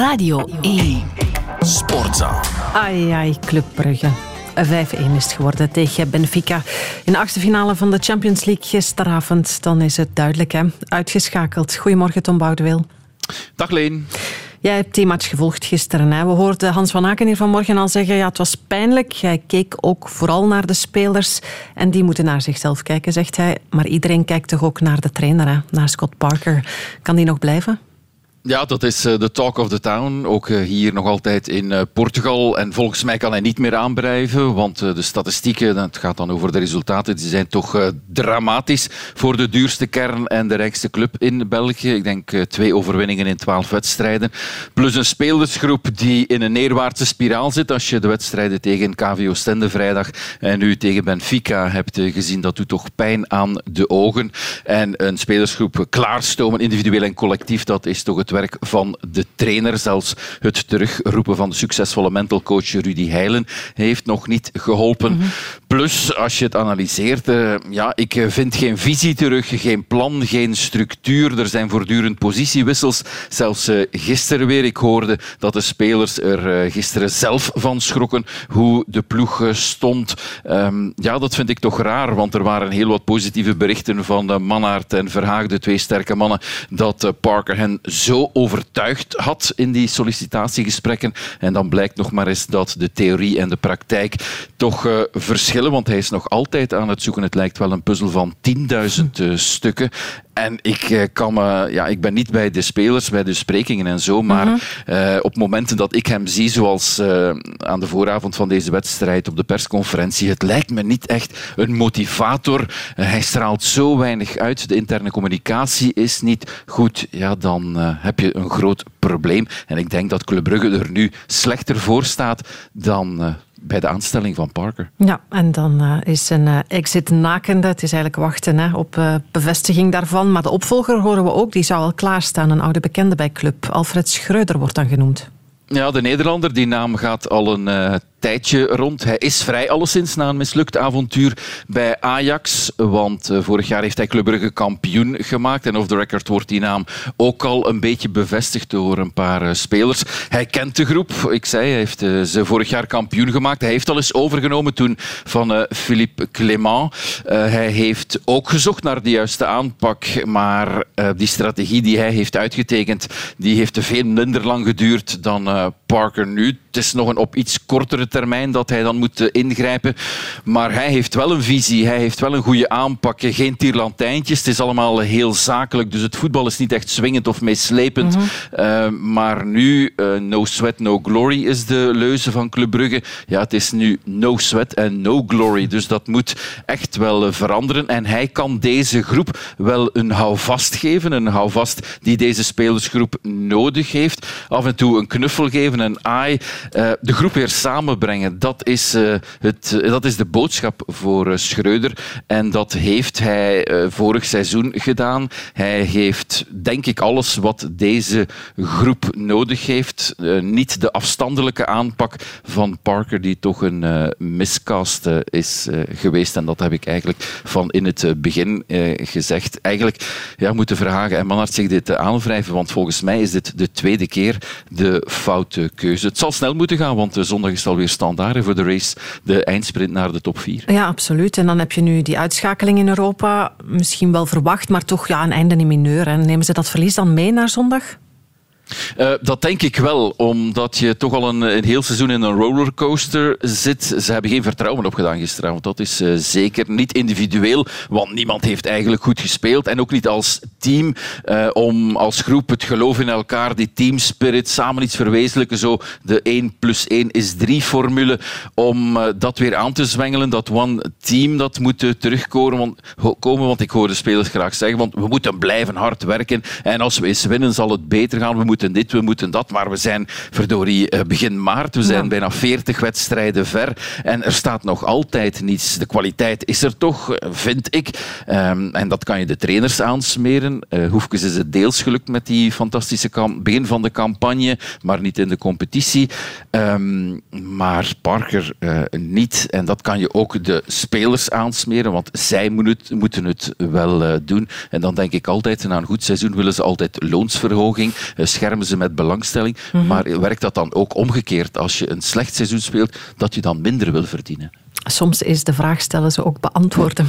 Radio 1. Sportza. Ai, ai, Club Brugge. 5-1 is het geworden tegen Benfica. In de achtste finale van de Champions League gisteravond. Dan is het duidelijk, hè? Uitgeschakeld. Goedemorgen, Tom Boudewil. Dag Leen. Jij hebt die match gevolgd gisteren. Hè? We hoorden Hans van Aken hier vanmorgen al zeggen ja, het was pijnlijk. Hij keek ook vooral naar de spelers. En die moeten naar zichzelf kijken, zegt hij. Maar iedereen kijkt toch ook naar de trainer, hè? naar Scott Parker. Kan die nog blijven? Ja, dat is eh, de talk of the town. Ook eh, hier nog altijd in eh, Portugal. En volgens mij kan hij niet meer aanblijven, want de statistieken, het gaat dan over de resultaten, die zijn toch dramatisch voor de duurste kern en de rijkste club in België. Ik denk twee overwinningen in twaalf wedstrijden. Plus een spelersgroep die in een neerwaartse spiraal zit. Als je de wedstrijden tegen KVO Stende vrijdag en nu tegen Benfica hebt gezien, dat doet toch pijn aan de ogen. En een spelersgroep klaarstomen, individueel en collectief, dat is toch het werk van de trainer. Zelfs het terugroepen van de succesvolle mental coach Rudy Heilen heeft nog niet geholpen. Mhm. Plus, als je het analyseert, uh, ja, ik vind geen visie terug, geen plan, geen structuur. Er zijn voortdurend positiewissels. Zelfs uh, gisteren weer. Ik hoorde dat de spelers er uh, gisteren zelf van schrokken hoe de ploeg stond. Um, ja, dat vind ik toch raar, want er waren heel wat positieve berichten van Mannaert en Verhaag, de twee sterke mannen, dat Parker hen zo overtuigd had in die sollicitatiegesprekken. En dan blijkt nog maar eens dat de theorie en de praktijk toch uh, verschillen, want hij is nog altijd aan het zoeken. Het lijkt wel een puzzel van 10.000 uh, stukken. En ik, uh, kan me, ja, ik ben niet bij de spelers, bij de sprekingen en zo, maar -hmm. op momenten dat ik hem zie, zoals aan de vooravond van deze wedstrijd op de persconferentie, het lijkt me niet echt een motivator. hij straalt zo weinig uit. De interne communicatie is niet goed. Ja, dan heb je een groot probleem. En ik denk dat Club Brugge er nu slechter voor staat dan uh, bij de aanstelling van Parker. Ja, en dan uh, is een uh, exit nakende. Het is eigenlijk wachten hè, op bevestiging daarvan. Maar de opvolger horen we ook, die zou al klaarstaan. Een oude bekende bij Club. Alfred Schreuder wordt dan genoemd. Ja, de Nederlander, die naam gaat al een uh, tijdje rond. Hij is vrij alleszins na een mislukt avontuur bij Ajax. Want uh, vorig jaar heeft hij Club Brugge kampioen gemaakt. En off the record wordt die naam ook al een beetje bevestigd door een paar uh, spelers. Hij kent de groep. Ik zei, hij heeft ze vorig jaar kampioen gemaakt. Hij heeft al eens overgenomen toen van Philippe Clément. hij heeft ook gezocht naar de juiste aanpak. Maar die strategie die hij heeft uitgetekend, die heeft veel minder lang geduurd dan Parker nu. Het is nog een op iets kortere termijn dat hij dan moet eh, ingrijpen. Maar hij heeft wel een visie, hij heeft wel een goede aanpak. Geen tierlantijntjes, het is allemaal heel zakelijk. Dus het voetbal is niet echt swingend of meeslepend. Mm -hmm. uh, maar nu, uh, no sweat, no glory is de leuze van Club Brugge. Ja, het is nu no sweat en no glory. Dus dat moet echt wel veranderen. En hij kan deze groep wel een houvast geven. Een houvast die deze spelersgroep nodig heeft. Af en toe een knuffel geven, een aai. Uh, de groep weer samenbrengen, dat is, uh, het, uh, dat is de boodschap voor Schreuder. En dat heeft hij vorig seizoen gedaan. Hij heeft, denk ik, alles wat deze groep nodig heeft. niet de afstandelijke aanpak van Parker, die toch een miscast is geweest. En dat heb ik eigenlijk van in het begin gezegd. Eigenlijk ja, moeten Verhagen en Manhart zich dit aanwrijven, want volgens mij is dit de tweede keer de foute Het zal snel moeten gaan, want zondag is het alweer standaard voor de race, de eindsprint naar de top 4. Ja, absoluut. En dan heb je nu die uitschakeling in Europa, misschien wel verwacht, maar toch ja, een einde in mineur. En nemen ze dat verlies dan mee naar zondag? Uh, dat denk ik wel, omdat je toch al een, een heel seizoen in een rollercoaster zit. Ze hebben geen vertrouwen opgedaan gisteravond. Dat is uh, zeker niet individueel, want niemand heeft eigenlijk goed gespeeld. En ook niet als team, uh, om als groep het geloof in elkaar, die teamspirit, samen iets verwezenlijken. Zo de 1 plus 1 is 3 formule, om dat weer aan te zwengelen. Dat one team dat moet terugkomen want, komen, want ik hoor de spelers graag zeggen, want we moeten blijven hard werken. En als we eens winnen, zal het beter gaan. We moeten moeten dit, we moeten dat. Maar we zijn, verdorie, eh, begin maart. We zijn ja. bijna 40 wedstrijden ver. En er staat nog altijd niets. De kwaliteit is er toch, eh, vind ik. Um, en dat kan je de trainers aansmeren. Uh, Hoefkes is het deels gelukt met die fantastische begin van de campagne, maar niet in de competitie. Um, maar Parker uh, niet. En dat kan je ook de spelers aansmeren, want zij moeten het, moeten het wel uh, doen. En dan denk ik altijd, na een goed seizoen willen ze altijd loonsverhoging, scherp beschermen ze met belangstelling. Mhm. Maar werkt dat dan ook omgekeerd? Als je een slecht seizoen speelt, dat je dan minder wil verdienen? Soms is de vraag stellen ze ook beantwoorden.